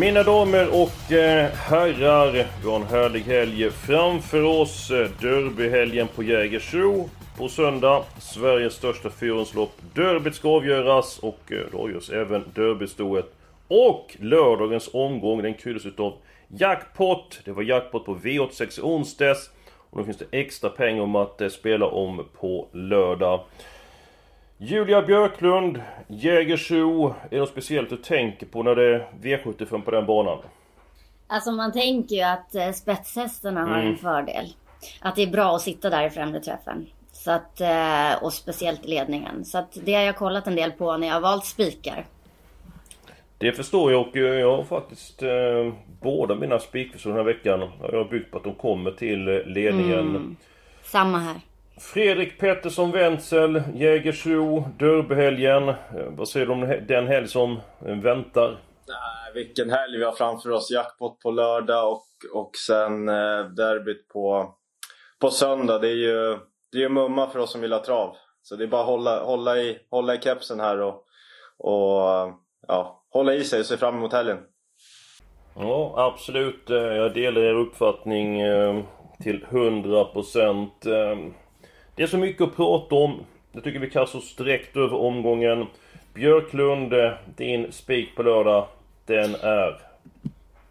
Mina damer och eh, herrar, vi har en härlig helg framför oss. Derbyhelgen på Jägersro på söndag. Sveriges största fyrhjulslopp. Derbyt ska avgöras och eh, då avgörs även derbystoet. Och lördagens omgång den kryddas utav jackpot. Det var jackpot på V86 i onsdags. Och nu finns det extra pengar om att eh, spela om på lördag. Julia Björklund, Jägersro. Är det något speciellt du tänker på när det är V75 på den banan? Alltså man tänker ju att eh, spetshästarna har Mm. en fördel. Att det är bra att sitta där i främre träffen. Så att, eh, och speciellt i ledningen. Så att det har jag kollat en del på när jag har valt spikar. Det förstår jag och jag har faktiskt eh, båda mina spikförslag den här veckan har jag byggt på att de kommer till eh, ledningen. Samma här. Fredrik Pettersson Wenzel, Jägersro, Derbyhelgen. Eh, vad säger du om den helg som väntar? Nej, vilken helg vi har framför oss. Jackpot på lördag och, och sen eh, derbyt på, på söndag. Det är ju det är mumma för oss som vill ha trav. Så det är bara att hålla, hålla, i, hålla i kepsen här och, och ja, hålla i sig och se fram emot helgen. Ja, absolut. Eh, Jag delar er uppfattning eh, till 100%. Eh, det är så mycket att prata om. Jag tycker vi kastar oss direkt över omgången. Björklund, eh, din spik på lördag, den är...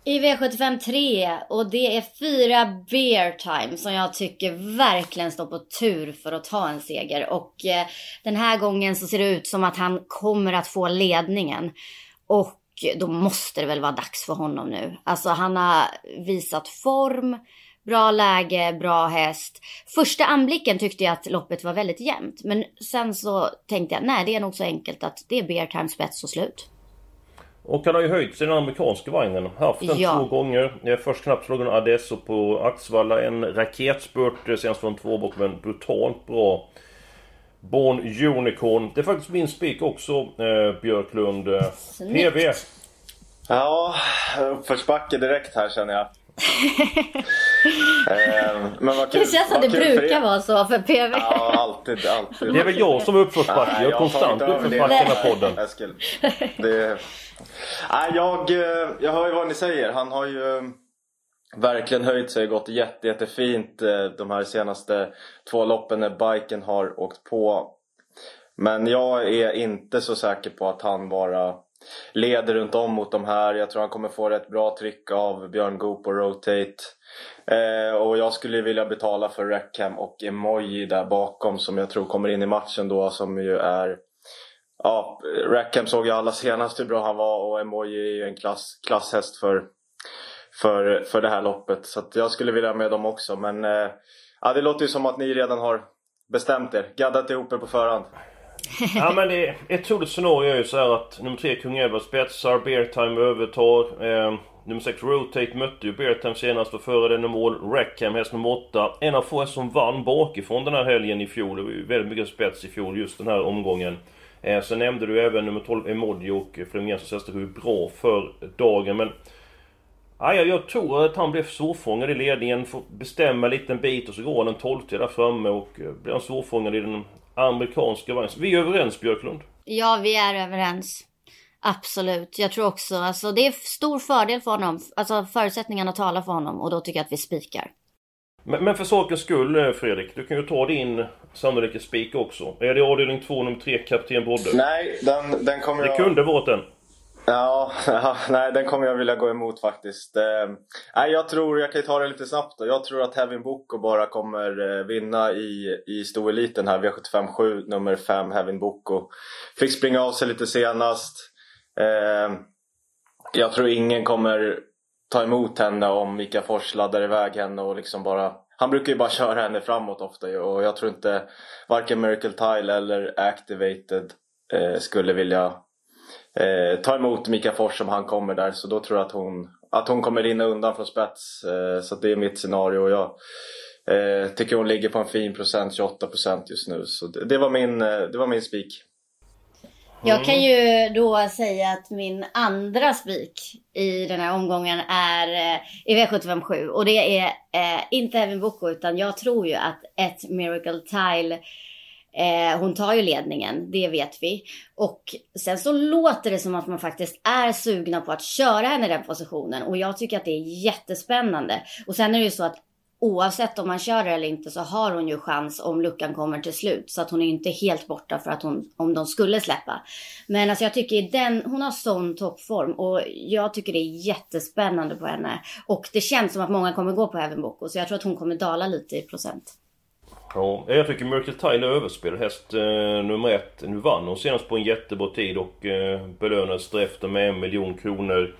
I V75 3 och det är fyra beer time som jag tycker verkligen står på tur för att ta en seger. Och eh, den här gången så ser det ut som att han kommer att få ledningen. Och då måste det väl vara dags för honom nu. Alltså han har visat form, bra läge, bra häst. Första anblicken tyckte jag att loppet var väldigt jämnt. Men sen så tänkte jag, nej det är nog så enkelt att det är beer time spets och slut. Och han har ju höjt sig den amerikanska vagnen. Haft den Ja. två gånger. Först knappt slog han Adesso på Axvalla. En raketspurt eh, senast från två bak men brutalt bra. Born Unicorn. Det är faktiskt min spik också, eh, Björklund. Eh, Snyggt. PV. Ja, uppförsbacke direkt här känner jag. eh, men vad kul, Det känns som det brukar vara så för PV. Ja, alltid, alltid. Det är väl jag som är uppförsbacke. Jag är konstant uppförsbacke i den här podden. Eskil. Det... Nej, jag, eh, jag hör ju vad ni säger. Han har ju eh, verkligen höjt sig och gått jätte, jättefint de här senaste två loppen när biken har åkt på. Men jag är inte så säker på att han bara leder runt om mot de här. Jag tror han kommer få rätt bra tryck av Björn Goop och Rotate. Eh, och jag skulle vilja betala för Rackham och Emoji där bakom som jag tror kommer in i matchen då som ju är Ja, Rackham såg ju alla senast hur bra han var och Emoji är ju en klass, klasshäst för, för, för det här loppet. Så att jag skulle vilja ha med dem också men eh, ja, det låter ju som att ni redan har bestämt er. Gaddat ihop er på förhand. Ja men det ett troligt scenario är ju så här att nummer 3 Kung Edward spetsar, Beartime övertar. Eh, nummer 6 Rotate mötte ju Beartime senast och före den i mål. Rackham häst nummer 8. En av få hästar som vann bakifrån den här helgen i fjol. Det var ju väldigt mycket spets i fjol just den här omgången. Eh, sen nämnde du även nummer 12 Emoji och Flemingsons hästar hur bra för dagen men... Aj, jag, jag tror att han blev svårfångad i ledningen, får bestämma en liten bit och så går han en 12 där framme och eh, blir han svårfångad i den amerikanska vagnen. Vi är överens Björklund. Ja, vi är överens. Absolut. Jag tror också, alltså det är stor fördel för honom. Alltså förutsättningarna talar för honom och då tycker jag att vi spikar. Men, men för sakens skull eh, Fredrik, du kan ju ta din sannolika spik också. Är det avdelning 2 nummer 3 Kapten Brodde? Nej, den, den kommer Det jag... kunde varit den. Ja, ja, nej den kommer jag vilja gå emot faktiskt. Eh, nej, jag tror, jag kan ju ta det lite snabbt då. Jag tror att Heavin Boko bara kommer eh, vinna i, i stoeliten här. V75 nummer 5 Heavin Boko. Fick springa av sig lite senast. Eh, jag tror ingen kommer ta emot henne om Mika Fors laddar iväg henne och liksom bara han brukar ju bara köra henne framåt ofta och jag tror inte varken Miracle Tile eller Activated eh, skulle vilja eh, ta emot Mika Fors om han kommer där. Så då tror jag att hon, att hon kommer rinna undan från spets. Eh, så det är mitt scenario. Och jag eh, tycker hon ligger på en fin procent, 28 procent just nu. Så det, det var min, eh, det var min spik. Jag kan ju då säga att min andra spik i den här omgången är eh, i V757 och det är eh, inte Evin Boko utan jag tror ju att ett Miracle Tile Eh, hon tar ju ledningen, det vet vi. Och sen så låter det som att man faktiskt är sugna på att köra henne i den positionen. Och jag tycker att det är jättespännande. Och sen är det ju så att oavsett om man kör det eller inte så har hon ju chans om luckan kommer till slut. Så att hon är inte helt borta för att hon, om de skulle släppa. Men alltså jag tycker den, hon har sån toppform och jag tycker det är jättespännande på henne. Och det känns som att många kommer gå på Heaven Boko så jag tror att hon kommer dala lite i procent. Ja, jag tycker Miracle Tile är överspelad häst eh, nummer ett. Nu vann hon senast på en jättebra tid och eh, belönades därefter med en miljon kronor.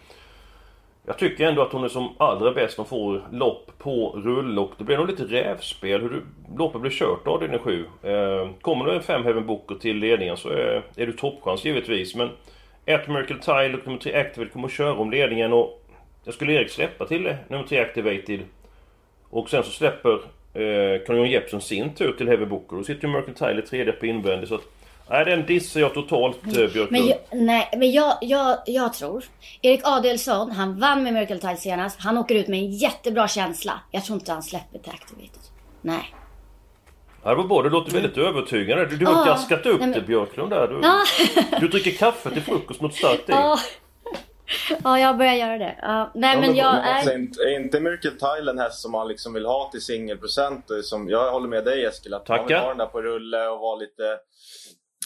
Jag tycker ändå att hon är som allra bäst hon får lopp på rull och det blir nog lite rävspel hur du, loppet blir kört av din 7. Eh, kommer det en 5 Heaven Booker till ledningen så är, är du toppchans givetvis men ett Miracle Tile och nummer 3 Activate kommer att köra om ledningen och jag skulle Erik släppa till nummer 3 Activated och sen så släpper eh, Carl-Johan Jeppsson sin tur till Heavy Booker. Då sitter ju Miracle Tile tredje på invändigt. så att Nej, den dissar jag totalt, eh, Björklund. Men jag, nej, men jag, jag, jag tror... Erik Adelsson, han vann med Miracle Tile senast. Han åker ut med en jättebra känsla. Jag tror inte han släpper till Activated. Nej. Ja, det var bra. Du låter väldigt övertygande. Du, du har Ja, gaskat upp nej, men- det Björklund där. Du, Ja. du dricker kaffe till frukost mot starkt i. Ja. ja, jag börjar göra det. Ja, nej, men jag alltså, är... inte, är inte Miracle Tile en häst som man liksom vill ha till singelprocent? Som, jag håller med dig Eskil, att man vill Tackar. ha den där på rulle och vara lite...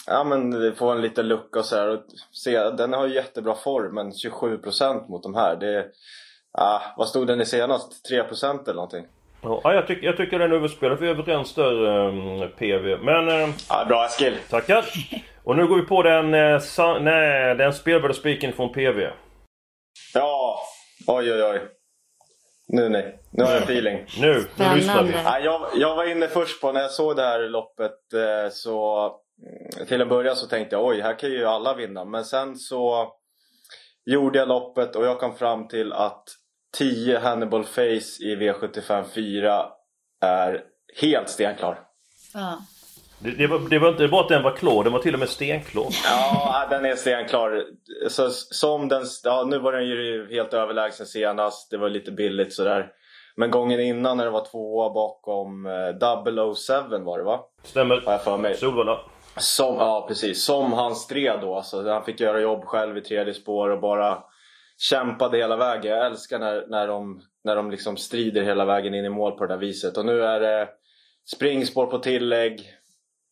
Ja men få en liten lucka och så här. Och se, den har ju jättebra form, men 27% mot de här. Det, ah, vad stod den i senast? 3% eller någonting? Ja, jag, tycker, jag tycker den är överspelad. Vi är överens där, um, PV. Men... eh, Ah, bra Eskil! tackar! Och nu går vi på den, eh, sa, nej, den spelvärda spiken från PV. Ja, oj oj oj. Nu nej, nu har jag feeling. Nu, nu lyssnar vi. Nej, jag, jag var inne först på när jag såg det här loppet eh, så till en början så tänkte jag oj, här kan ju alla vinna. Men sen så gjorde jag loppet och jag kom fram till att 10 Hannibal Face i V75 4 är helt stenklar. Ja. Det, det, var, det var inte bara att den var klar, den var till och med stenklar. Ja, den är stenklar. Så, som den, ja, nu var den ju helt överlägsen senast. Det var lite billigt sådär. Men gången innan när det var tvåa bakom eh, 007 var det va? Stämmer. Har jag för mig. Solvalla. Som, ja precis, som han stred då. Så han fick göra jobb själv i tredje spår och bara kämpade hela vägen. Jag älskar när, när de, när de liksom strider hela vägen in i mål på det där viset. Och nu är det springspår på tillägg.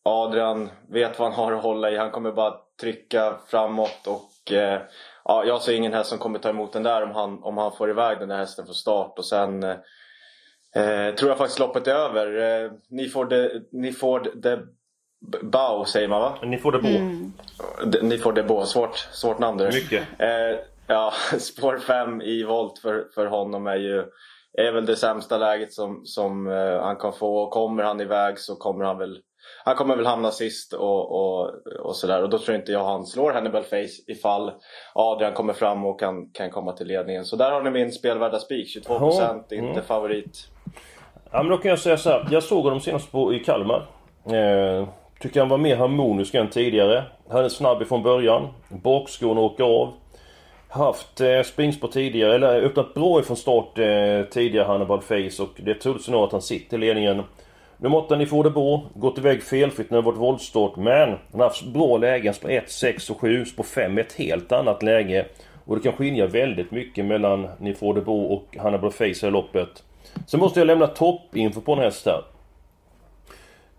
Adrian vet vad han har att hålla i. Han kommer bara trycka framåt och eh, ja, jag ser ingen häst som kommer ta emot den där om han, om han får iväg den där hästen från start. Och sen eh, tror jag faktiskt loppet är över. Eh, ni får det, ni Bau säger man va? Ni får det på. Mm. Ni får det på. Svårt, svårt namn det. Mycket. Eh, ja, spår 5 i volt för, för honom är ju är väl det sämsta läget som, som eh, han kan få. Och kommer han iväg så kommer han väl han kommer väl hamna sist och, och, och sådär. Och då tror inte jag han slår Hannibal Face ifall Adrian kommer fram och kan, kan komma till ledningen. Så där har ni min spelvärda spik. 22% Ja, inte mm. favorit. Ja men då kan jag säga så här. Jag såg honom senast på, i Kalmar. Eh, tycker han var mer harmonisk än tidigare. Han är snabb ifrån början. Bakskorna åker av. Haft eh, springspår tidigare, eller öppnat bra ifrån start eh, tidigare Hannibal Face och det är troligt nog att han sitter i ledningen. Nummer 8 ni får det bra. Gått iväg felfritt när det varit våldstart men han har haft bra lägen. Spår 1, 6 och 7. Spår 5 är ett helt annat läge. Och det kan skilja väldigt mycket mellan Ni får det bo och Hannibal Face i loppet. Sen måste jag lämna toppinfo på en häst här.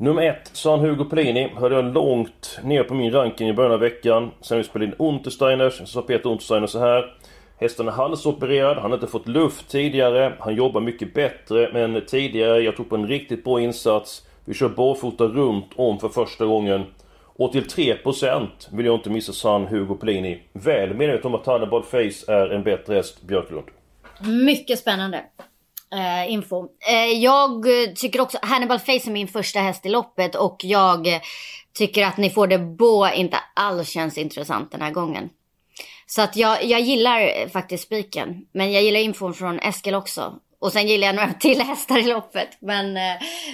Nummer ett, San Hugo Pellini, hörde jag långt ner på min ranking i början av veckan. Sen vi spelade in Untersteiners, så sa Peter Untersteiner så här. Hästen är halsopererad, han har inte fått luft tidigare. Han jobbar mycket bättre än tidigare. Jag tror på en riktigt bra insats. Vi kör barfota runt om för första gången. Och till 3% vill jag inte missa San Hugo Pellini. Väl medveten om att Hannibal Face är en bättre häst, Björklund. Mycket spännande eh, info. Eh, jag tycker också, Hannibal Face är min första häst i loppet och jag tycker att ni får det Bo inte alls känns intressant den här gången. Så att jag, jag gillar faktiskt spiken. Men jag gillar infon från Eskil också. Och sen gillar jag några till hästar i loppet. Men, eh,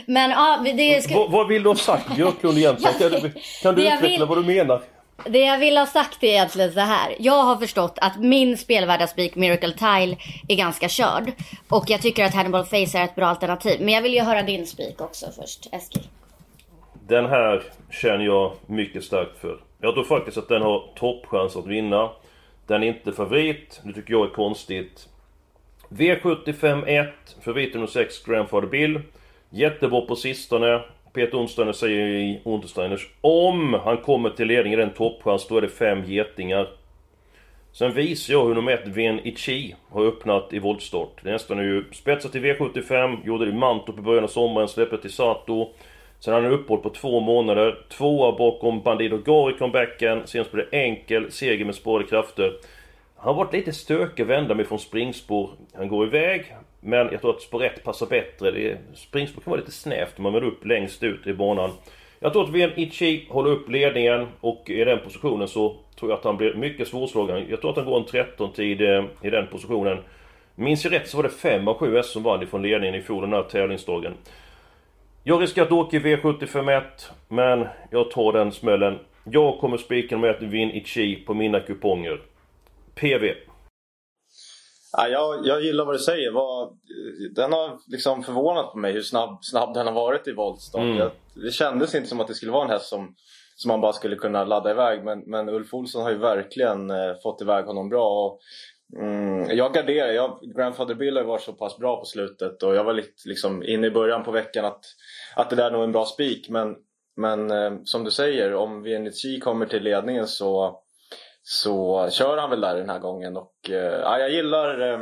men ja, det ska... vad, vad vill du ha sagt Björklund egentligen? Kan du, kan du utveckla vill... vad du menar? Det jag vill ha sagt är egentligen så här. Jag har förstått att min spelvärda spik Miracle Tile är ganska körd. Och jag tycker att Hannibal Face är ett bra alternativ. Men jag vill ju höra din spik också först, Eskil. Den här känner jag mycket starkt för. Jag tror faktiskt att den har toppchans att vinna. Den är inte favorit. Det tycker jag är konstigt. V75 1, favorit nummer 6, Grandfather Bill. Jättebra på sistone. Peter Onsteiner säger i Untersteiners om han kommer till ledning i den toppchans, då är det fem getingar. Sen visar jag hur nummer 1, Ven Ichi, har öppnat i voltstart. Det är nästan ju spetsat till V75, gjorde det i Mantorp i början av sommaren, släppte till Sato. Sen hade han uppehåll på två månader. Tvåa bakom Bandido Gari i comebacken. Senast blev det enkel seger med sparade krafter. Han har varit lite stökig vända mig från springspår. Han går iväg. Men jag tror att sporett passar bättre. Det springspår kan vara lite snävt om man vill upp längst ut i banan. Jag tror att VM Ichi håller upp ledningen och i den positionen så tror jag att han blir mycket svårslagen. Jag tror att han går en 13-tid eh, i den positionen. Minns jag rätt så var det 5 av 7 S som vann ifrån ledningen i fjol den här tävlingsdagen. Jag riskerar att åka i V751, men jag tar den smällen. Jag kommer spika med att Vin Ichi på mina kuponger. PV. Ja, jag, jag gillar vad du säger. Vad, den har liksom förvånat på mig hur snabb, snabb den har varit i voltstart. Mm. Det kändes inte som att det skulle vara en häst som, som man bara skulle kunna ladda iväg. Men, men Ulf Olsson har ju verkligen eh, fått iväg honom bra. Och, mm, jag garderar. Jag, Grandfather Bill har varit så pass bra på slutet och jag var lite liksom, inne i början på veckan att, att det där är nog en bra spik. Men, men eh, som du säger, om Vienici kommer till ledningen så så kör han väl där den här gången och eh, ja, jag gillar eh,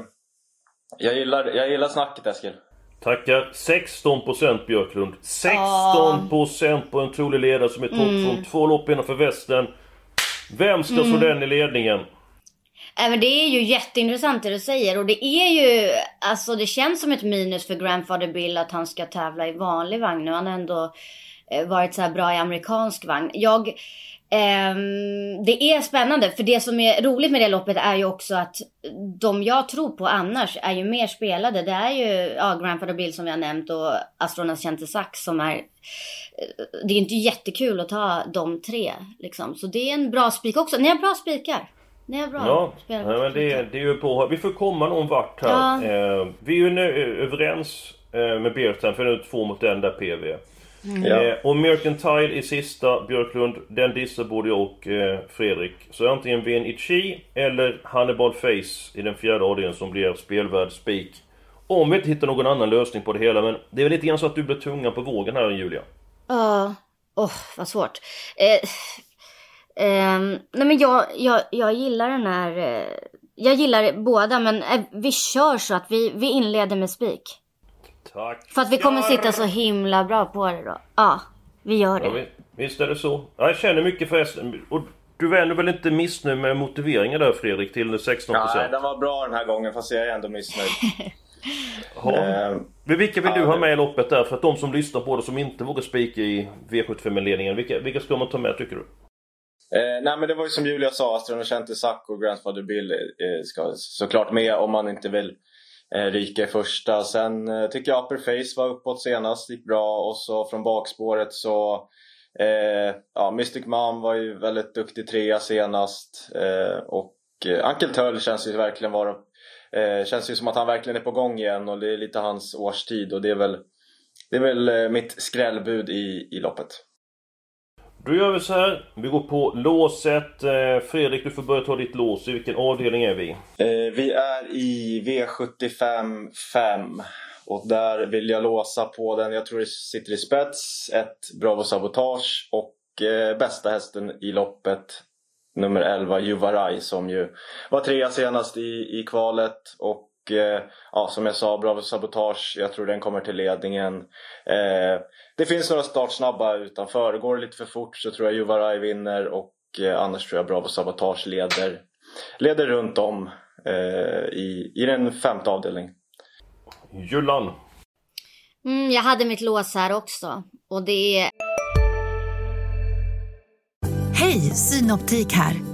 jag gillar, jag gillar snacket Eskil. Tackar. 16% Björklund. 16% på en trolig ledare som är topp mm. från två lopp innanför västen. Vem ska mm. slå den i ledningen? Men det är ju jätteintressant det du säger och det är ju, alltså det känns som ett minus för Grandfather Bill att han ska tävla i vanlig vagn. Nu har han ändå eh, varit så här bra i amerikansk vagn. Jag Um, det är spännande för det som är roligt med det loppet är ju också att de jag tror på annars är ju mer spelade. Det är ju ja, Grandfather Bill som vi har nämnt och Astronas Kente Sax som är... Det är inte jättekul att ta de tre liksom. Så det är en bra spik också. Ni har bra spikar. Ni har bra ja, men det, det är ju på. Vi får komma någon vart här. Ja. Eh, vi är ju nu överens eh, med Bertan för det är två mot en där PV. Mm. Eh, och Mercantile i sista, Björklund, den dissar både jag och eh, Fredrik. Så antingen Vin Ichi eller Hannibal Face i den fjärde avdelningen som blir spelvärd spik. Om vi inte hittar någon annan lösning på det hela, men det är väl lite grann så att du blir tunga på vågen här Julia? Ja, uh, åh oh, vad svårt. Eh, eh, nej men jag, jag, jag gillar den här, eh, jag gillar båda men eh, vi kör så att vi, vi inleder med spik. Tack. För att vi kommer sitta så himla bra på det då. Ja, vi gör det. Ja, visst är det så. Jag känner mycket förresten. Och du var ändå väl inte missnöjd med motiveringen där Fredrik till 16%? Nej, den var bra den här gången fast jag är ändå missnöjd. ja. Eh, Men vilka vill ja, du ha med i loppet där? För att de som lyssnar på det som inte vågar spika i V75-ledningen. Vilka, vilka ska man ta med tycker du? Eh, nej men det var ju som Julia sa, Astron Cente Sack och Grandfather Bill eh, ska såklart med om man inte vill eh, i första. Sen eh, tycker jag Upper Face var uppåt senast, gick bra och så från bakspåret så eh, ja, Mystic Mom var ju väldigt duktig trea senast eh, och eh, Uncle Tull känns ju verkligen vara eh, känns ju som att han verkligen är på gång igen och det är lite hans årstid och det är väl det är väl eh, mitt skrällbud i, i loppet. Då gör vi så här. Vi går på låset. Eh, Fredrik, du får börja ta ditt lås. I vilken avdelning är vi? Eh, vi är i V75 5. Och där vill jag låsa på den, jag tror det sitter i spets, ett Bravo Sabotage och eh, bästa hästen i loppet nummer 11 Juvaraj som ju var trea senast i, i kvalet och ja, som jag sa, Bravo Sabotage, jag tror den kommer till ledningen. Eh, det finns några startsnabba utanför. Går det lite för fort så tror jag Juvaraj vinner och eh, annars tror jag Bravo Sabotage leder, leder runt om eh, i, i den femte avdelningen. Jullan. Mm, jag hade mitt lås här också. Och det är... Hej, Synoptik här.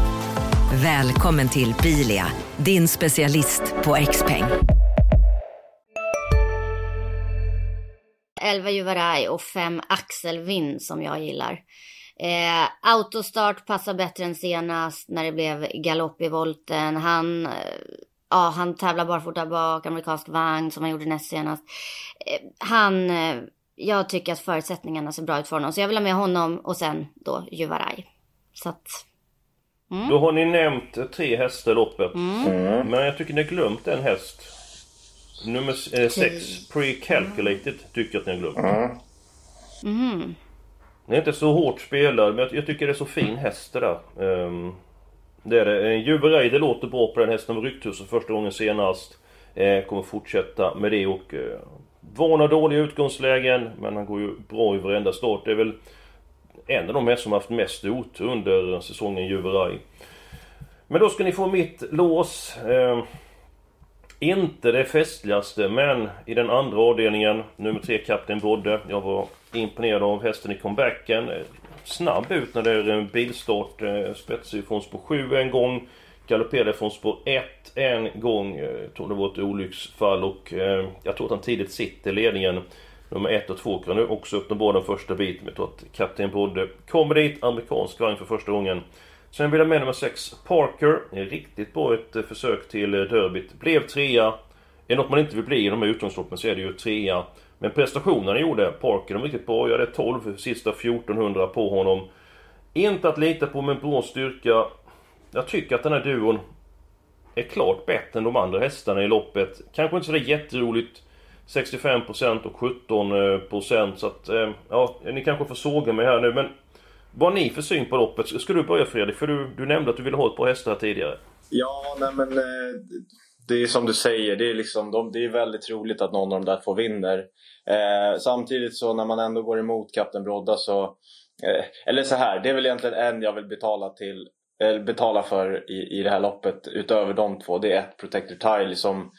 Välkommen till Bilia, din specialist på X-peng. Elva Juvaraj och fem axelvind som jag gillar. Eh, autostart passar bättre än senast när det blev galopp i volten. Han, eh, ja, han tävlar barfota bak, amerikansk vagn som han gjorde näst senast. Eh, han, eh, jag tycker att förutsättningarna ser bra ut för honom. Så jag vill ha med honom och sen då Juvaraj. Så att... Mm. Då har ni nämnt tre hästar i loppet. Mm. Men jag tycker ni har glömt en häst. Nummer 6, eh, Pre-Calculated, tycker jag att ni har glömt. Mm. Den är inte så hårt spelad, men jag, tycker det är så fin häst det där. Um, det är det. Juverej, det låter bra på den hästen. Var rykthuset första gången senast. Eh, kommer fortsätta med det och eh, vana dåliga utgångslägen, men han går ju bra i varenda start. Det är väl en av de hästar som haft mest otur under säsongen Juveraj. Men då ska ni få mitt lås. Eh, inte det festligaste, men i den andra avdelningen, nummer tre, Kapten Brodde. Jag var imponerad av hästen i comebacken. Eh, snabb ut när det är en bilstart. Eh, Spetsig från spår 7 en gång. Galopperade från spår 1 en gång. Eh, jag tror det var ett olycksfall och jag tror att han tidigt sitter i ledningen. Nummer 1 och 2 kan nu också öppna bra den första biten. Jag tror att Kapten Brodde kommer dit. Amerikansk vagn för första gången. Sen vill jag med nummer 6, Parker. Riktigt bra ett eh, försök till eh, derbyt. Blev trea. Är det något man inte vill bli i de här utgångsloppen så är det ju trea. Men prestationen gjorde Parker de riktigt bra. Jag hade 12 sista 1400 på honom. Inte att lita på med bra styrka. Jag tycker att den här duon är klart bättre än de andra hästarna i loppet. Kanske inte sådär jätteroligt. 65% och 17% eh, så att, eh, ja, ni kanske får såga mig här nu men vad har ni för syn på loppet? Ska du börja Fredrik? För du, du nämnde att du ville ha ett par hästar tidigare. Ja, nej men eh, det är som du säger, det är, liksom, de, det är väldigt roligt att någon av de där två vinner. Eh, samtidigt så när man ändå går emot Kapten Brodda så... Eh, eller så här, det är väl egentligen en jag vill betala till betala för i, i det här loppet utöver de två. Det är ett Protector Tile som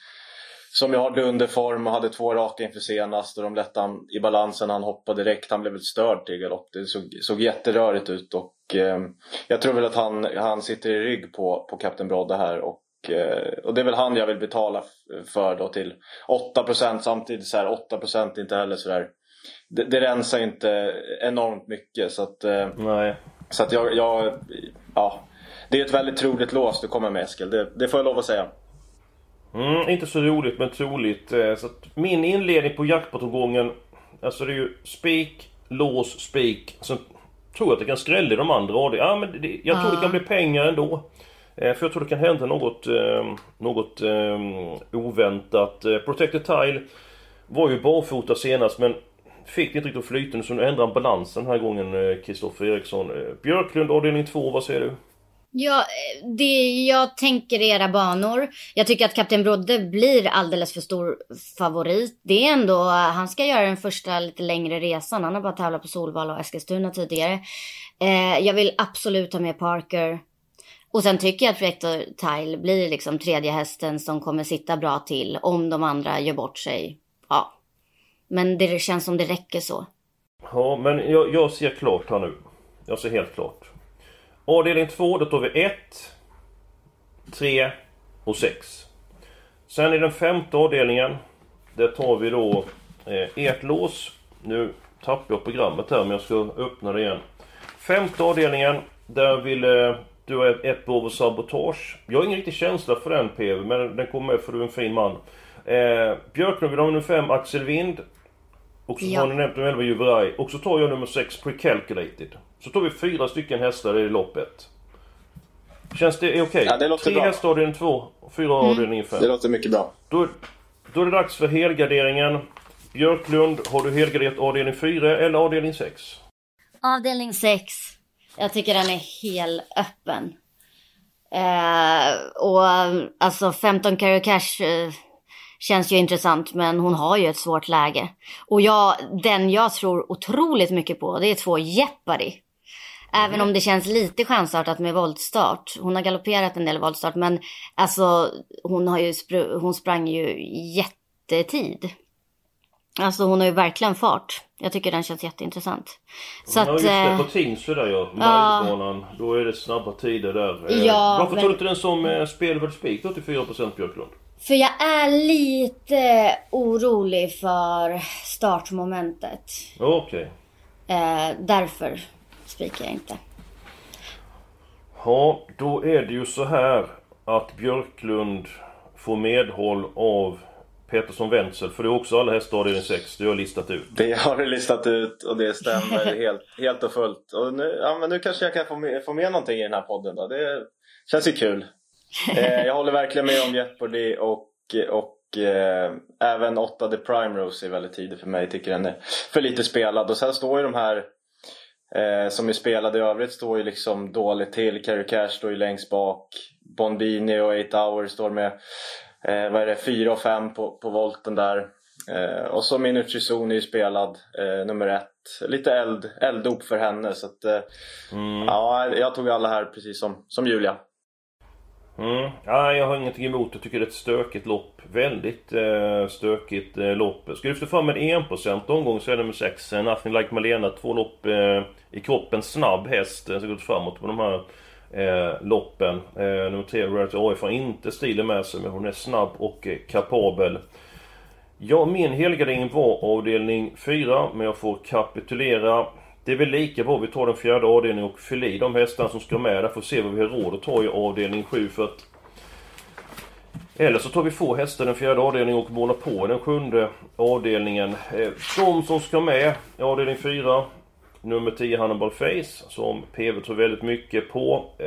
som jag har dunderform och hade två raka inför senast och de lätte han i balansen. Han hoppade direkt. Han blev väl störd till galopp. Det såg, såg jätterörigt ut och eh, jag tror väl att han, han sitter i rygg på, på Kapten Brodde här och, eh, och det är väl han jag vill betala för då till 8% samtidigt så här 8% inte heller sådär det, det rensar inte enormt mycket så att, eh, Nej. så att jag, jag, ja det är ett väldigt troligt lås du kommer med Eskil, det, det får jag lov att säga. Mm, inte så roligt men troligt. Eh, så min inledning på jackpot-omgången, alltså det är ju spik, lås, spik. Sen tror jag att det kan skrälla i de andra. Ja, men det, jag tror det kan bli pengar ändå. Eh, för jag tror det kan hända något, eh, något oväntat. Protected Tile var ju barfota senast men fick det inte riktigt flytande så nu ändrar han balansen den här gången Kristoffer Eriksson. Björklund avdelning 2, vad säger du? Ja, det, jag tänker era banor. Jag tycker att Kapten Brodde blir alldeles för stor favorit. Det är ändå, han ska göra den första lite längre resan. Han har bara tävlat på Solvalla och Eskilstuna tidigare. Eh, jag vill absolut ha med Parker. Och sen tycker jag att Rector Tile blir liksom tredje hästen som kommer sitta bra till om de andra gör bort sig. Ja. Men det känns som det räcker så. Ja, men jag, jag ser klart här nu. Jag ser helt klart. Avdelning 2, då tar vi 1, 3 och 6. Sen i den femte avdelningen, där tar vi då eh, ert lås. Nu tappar jag programmet här men jag ska öppna det igen. Femte avdelningen, där vill eh, du ha ett, behov sabotage. Jag har ingen riktig känsla för den PV, men den kommer med för du är en fin man. Eh, Björklund vill ha nummer 5, Axel Wind. Och så ja. har ni nämnt nummer 11, Juveraj. Och så tar jag nummer 6, Precalculated. Så tar vi fyra stycken hästar i loppet. Känns det okej? Okay? Ja, det låter Tre bra. hästar avdelning två, fyra mm. avdelning fem. Det låter mycket bra. Då, då är det dags för helgarderingen. Björklund, har du helgarderat avdelning 4 eller avdelning 6? Avdelning 6. Jag tycker den är helt öppen. Eh, och alltså 15 Carry Cash eh, känns ju intressant men hon har ju ett svårt läge. Och jag, den jag tror otroligt mycket på det är två Jeopardy. Även om det känns lite chansartat med voltstart. Hon har galopperat en del voltstart men alltså hon, har ju spr- hon sprang ju jättetid. Alltså hon har ju verkligen fart. Jag tycker den känns jätteintressant. Så ja att, just det, eh, på Tingsryd där ja. Majbanan. Då är det snabba tider där. Eh, Ja, Varför men- tar du inte den som spelvärd spik 84% Björklund? För jag är lite orolig för startmomentet. Okej. Eh, därför spikar jag inte. Ja, då är det ju så här att Björklund får medhåll av Petersson Wenzel. För det är också alla hästar avdelning 6. Det har jag listat ut. Det har du listat ut och det stämmer helt, helt och fullt. Och nu, ja, men nu kanske jag kan få med, få med någonting i den här podden då. Det känns ju kul. Eh, jag håller verkligen med om Jeopardy och, och eh, även 8 The Primrose är väldigt tidig för mig. Tycker den är för lite spelad. Och sen står ju de här eh, som är spelade i övrigt står ju liksom dåligt till. Carrie Cash står ju längst bak. Bonbini och 8 Hours står med eh, vad är det, 4 och 5 på, på volten där. Eh, och så Minucci Zon är ju spelad, eh, nummer ett. Lite eld, elddop för henne så att eh, ja, jag tog alla här precis som, som Julia. Mm. Ja, jag har ingenting emot Jag tycker det är ett stökigt lopp. Väldigt eh, stökigt eh, lopp. Ska du lyfta fram en 1% omgång så är det nummer 6. eh, Nothing Like Malena. Två lopp eh, i kroppen. Snabb häst eh, som gått framåt på de här eh, loppen. Eh, nummer 3, Rarity AIF har inte stilen med sig men hon är snabb och eh, kapabel. Ja, min helgardering var avdelning 4 men jag får kapitulera. Det är väl lika bra vi tar den fjärde avdelningen och fyller i de hästarna som ska med där att se vad vi har råd att ta i avdelning 7 för att... Eller så tar vi få hästar i den fjärde avdelningen och målar på den sjunde avdelningen. Eh, De som ska med i avdelning 4 Nummer 10 Hannibal Face som PV tror väldigt mycket på. Eh,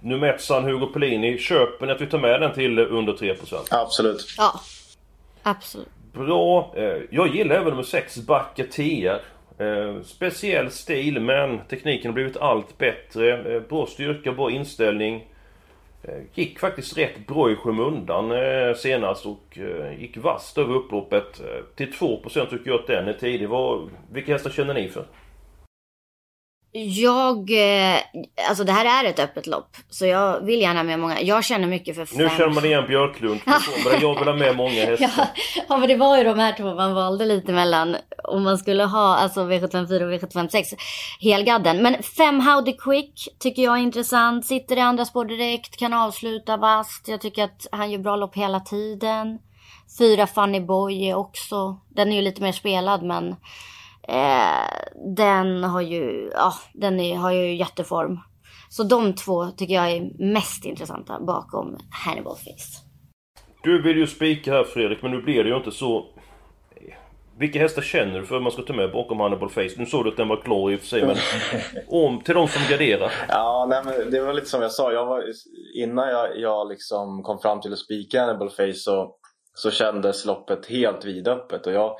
Nummer 1 San Hugo Pellini. Köper ni att vi tar med den till under 3%? Absolut. Ja, absolut. Bra. Eh, Jag gillar även nummer 6, Backe TR. Eh, Speciell stil men tekniken har blivit allt bättre. Eh, Bra styrka, bra inställning. Eh, Gick faktiskt rätt bra i skymundan eh, senast och eh, gick vasst över upploppet. Eh, till 2% tycker jag att den är tidig. Vad, vilka hästar känner ni för? Jag, eh, alltså det här är ett öppet lopp. Så jag vill gärna med många. Jag känner mycket för fem. Nu känner man igen Björklund. Men jag vill ha med många hästar. Ja, ja, men det var ju de här två man valde lite mellan. Om man skulle ha alltså V754 och V756. Helgadden. Men fem Howdy Quick tycker jag är intressant. Sitter i andra spår direkt. Kan avsluta vast. Jag tycker att han gör bra lopp hela tiden. Fyra Funny Boy är också. Den är ju lite mer spelad men. Eh, den har ju, ja, den är, har ju jätteform. Så de två tycker jag är mest intressanta bakom Hannibal Face. Du vill ju spika här Fredrik, men nu blir det ju inte så... Vilka hästar känner du för att man ska ta med bakom Hannibal Face? Nu såg du att den var klar i och för sig, men... Om till de som garderar. Ja, nej, men det var lite som jag sa. Jag var, innan jag, jag liksom kom fram till att spika Hannibal Face så, så kändes loppet helt vidöppet. Och jag,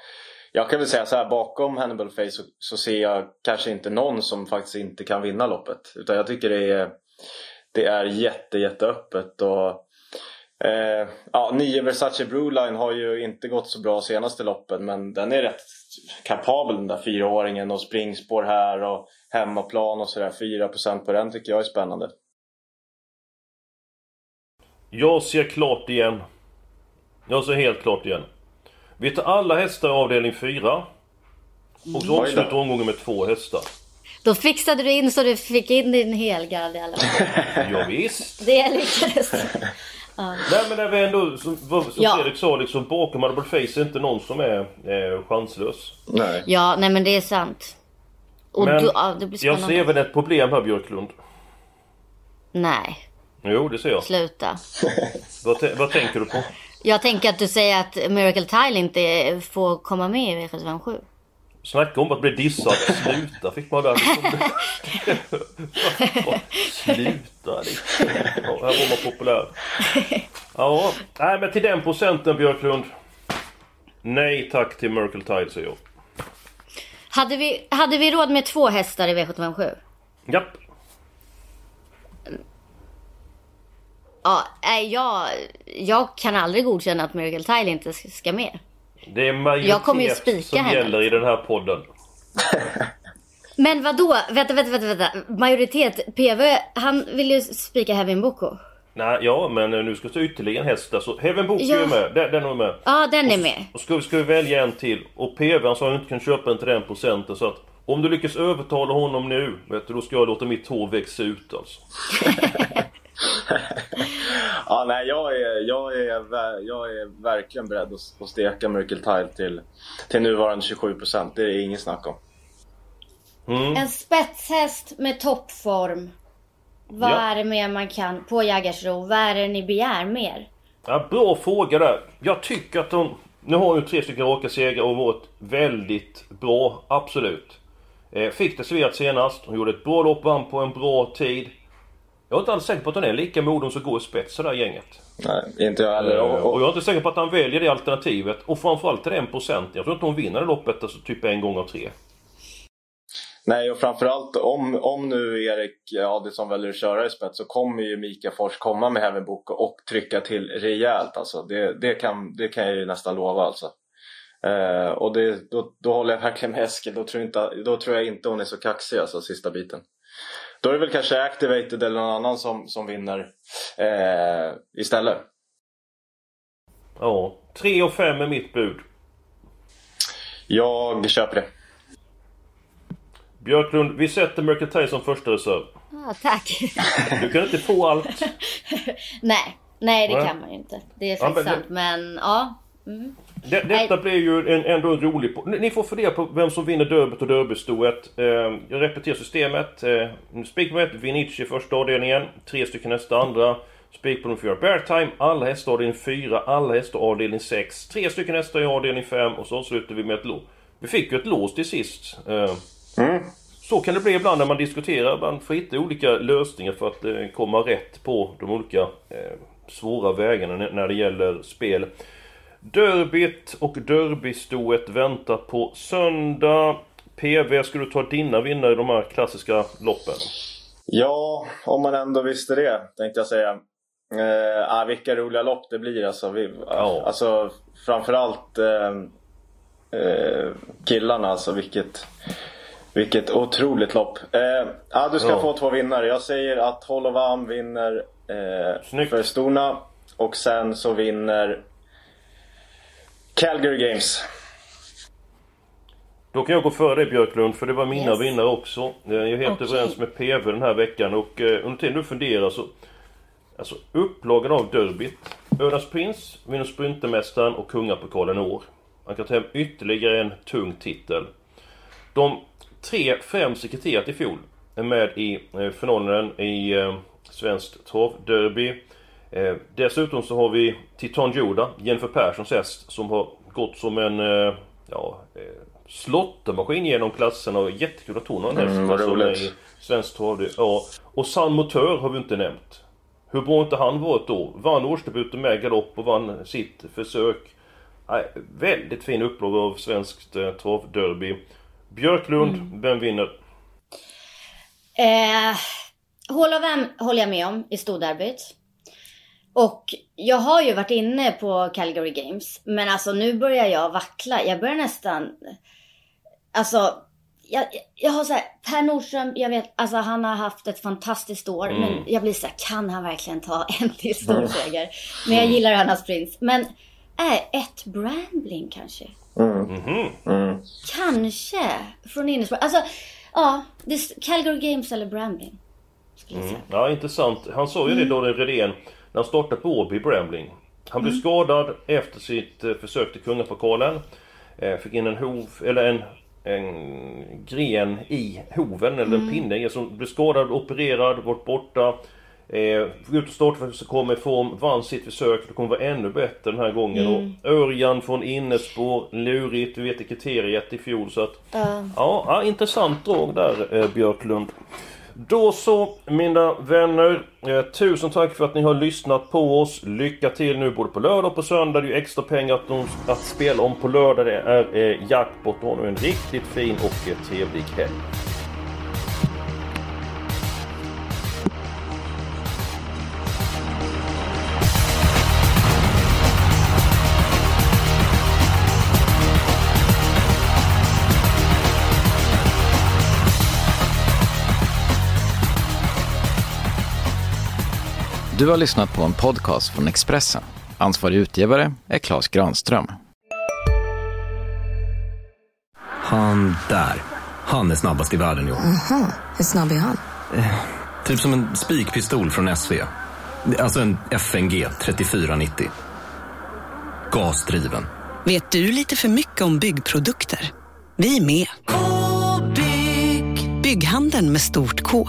jag kan väl säga så här, bakom Hannibal Face så, så ser jag kanske inte någon som faktiskt inte kan vinna loppet. Utan jag tycker det är, det är jätte, jätteöppet. Och, Eh, ja, nio Versace Brewline har ju inte gått så bra senaste loppen men den är rätt kapabel den där fyraåringen och springspår här och hemmaplan och sådär. 4% på den tycker jag är spännande. Jag ser klart igen. Jag ser helt klart igen. Vi tar alla hästar i avdelning 4. Och så avslutar omgången med två hästar. Då fixade du in så du fick in din helgard i alla fall. Ja, visst. Det lyckades. Nej men när vi ändå, som, som Ja. Fredrik sa, liksom bakom Hannibal Face är inte någon som är eh, chanslös. Nej. Ja, nej men det är sant. Och Men då, ja, det blir jag ser även ett problem här Björklund. Nej, Jo, det ser jag. sluta. Vad, vad tänker du på? Jag tänker att du säger att Miracle Tile inte får komma med i V757. Snacka om att bli dissad. Sluta fick man där. Sluta här var man populär. Ja, nej men till den procenten Björklund. Nej tack till Merkel Tide säger jag. Hade vi, hade vi råd med två hästar i V757? Japp. Ja, nej, jag, jag kan aldrig godkänna att Miracle Tile inte ska med. Det är majoritet spika som henne. gäller i den här podden. Men vad då? Vänta, vänta, vänta, vänta. Majoritet. PV, han vill ju spika Heaven Boko. Nej, ja men nu ska vi ta ytterligare en häst där. Så Heaven Book Ja. är med. Den, den är med. Ja, den är med. Och ska vi, ska vi välja en till. Och PV sa att han inte kan köpa en till den procenten. Så att om du lyckas övertala honom nu, vet du, då ska jag låta mitt hår växa ut alltså. Ja, nej, jag är, jag är, jag är verkligen beredd att, att steka Miracle Tile till, till nuvarande 27%. Det är inget snack om. En spetshäst med toppform. Vad Ja. är det mer man kan på Jägersro? Vad är det ni begär mer? Ja, bra fråga där. Jag tycker att de... Nu har ju tre stycken raka segrar och varit väldigt bra, absolut. Eh, fick det serverat senast, hon gjorde ett bra lopp, vann på en bra tid. Jag är inte alls säker på att hon är lika moden som går i spets det där gänget. Nej, inte jag heller. Eh, Och, Och och, jag är inte säker på att han väljer det alternativet. Och framförallt till den procenten. Jag tror inte hon vinner det loppet alltså typ en gång av tre. nej, och framförallt om, om nu Erik Adelsson väljer att köra i spets så kommer ju Mika Fors komma med Heaven Book och trycka till rejält. Alltså. Det, det, kan, det kan jag ju nästan lova. Alltså. Eh, och det, då, då håller jag verkligen med Eskil. Då tror, inte, då tror jag inte hon är så kaxig alltså, sista biten. Då är det väl kanske Activated eller någon annan som, som vinner eh, istället. Ja, 3 och 5 är mitt bud. Jag köper det. Björklund, vi sätter Merkel Tide som första reserv. Ah, tack. Du kan inte få allt. nej, nej det Nej. kan man ju inte. Det är Ja, faktiskt sant. Men ja. Det, detta blir ju en, ändå en rolig... Ni får fundera på vem som vinner derbyt och derbystoet. Eh, jag repeterar systemet. Eh, spik ett, Vinici första avdelningen. Tre stycken nästa andra. Spik på nummer fyra, Bear Time. Alla hästar avdelning fyra, alla hästar avdelning sex. Tre stycken hästar i avdelning fem och så avslutar vi med ett lås. Vi fick ju ett lås till sist. Eh, Så kan det bli ibland när man diskuterar. Man får hitta olika lösningar för att eh, komma rätt på de olika eh, svåra vägarna när det gäller spel. Derbyt och derbystoet väntar på söndag. PV, ska du ta dina vinnare i de här klassiska loppen? Ja, om man ändå visste det tänkte jag säga. Eh, ah, vilka roliga lopp det blir alltså. Vi, Ja. alltså framförallt eh, eh, killarna alltså. Vilket, vilket otroligt lopp. Eh, ah, du ska Ja. få två vinnare. Jag säger att Holovam vinner eh, Snyggt. för Storna. Och sen så vinner Calgary Games. Då kan jag gå före dig Björklund, för det var mina Yes. vinnare också. Jag är helt Okej. överens med PV den här veckan och eh, under tiden du funderar så... Alltså upplagan av derbyt. Ölands Prins vinner Sprintermästaren och Kungapokalen i år. Han kan ta hem ytterligare en tung titel. De tre främst i kriteriet i fjol är med i eh, finalen i eh, Svenskt Travderby. Eh, dessutom så har vi Titan Joda, Jennifer Perssons häst, som har gått som en eh, ja, eh, slottermaskin genom klasserna och jättekul att hon har en häst Mm, vad som är roligt. i Svenskt Travderby. Ja. Och San Motör har vi inte nämnt. Hur bra inte han varit då? Vann årsdebuten med galopp och vann sitt försök. Nej, väldigt fin upplaga av Svenskt eh, Travderby. Björklund, vem vinner? Eh, Hall of M håller jag med om i storderbyt. Och jag har ju varit inne på Calgary Games. Men alltså nu börjar jag vackla. Jag börjar nästan... Alltså... Jag, jag har så här, Per Nordström, jag vet, alltså han har haft ett fantastiskt år. Men jag blir så här, kan han verkligen ta en till storseger? Men jag gillar Annas Prins. Men är ett Brambling kanske? Kanske från Innisbro. Alltså, ja. Calgary Games eller Brambling. Säga. Ja, intressant. Han sa ju det Daniel Redén när han startade på Åby Brambling. Han blev skadad efter sitt eh, försök till Kungapokalen. Eh, fick in en hov, eller en, en gren i hoven, eller en pinne i, som blev skadad, opererad, varit borta. Eh, fick ut och starta så kom i form, vann sitt försök, det kommer vara ännu bättre den här gången. Och Örjan från Innespår, lurigt, vi vet i kriteriet i fjol så att... Ja, ja, intressant drag där eh, Björklund. Då så, mina vänner. Eh, tusen tack för att ni har lyssnat på oss. Lycka till nu både på lördag och på söndag. Det är ju extra pengar att, att spela om på lördag. Det är eh, jackpot och nu en riktigt fin och eh, trevlig helg. Du har lyssnat på en podcast från Expressen. Ansvarig utgivare är Klas Granström. Han där, han är snabbast i världen jo. Aha, hur snabb är han? Typ som en spikpistol från SV. Alltså en FNG 3490. Gasdriven. Vet du lite för mycket om byggprodukter? Vi är med. Bygghandeln med stort K.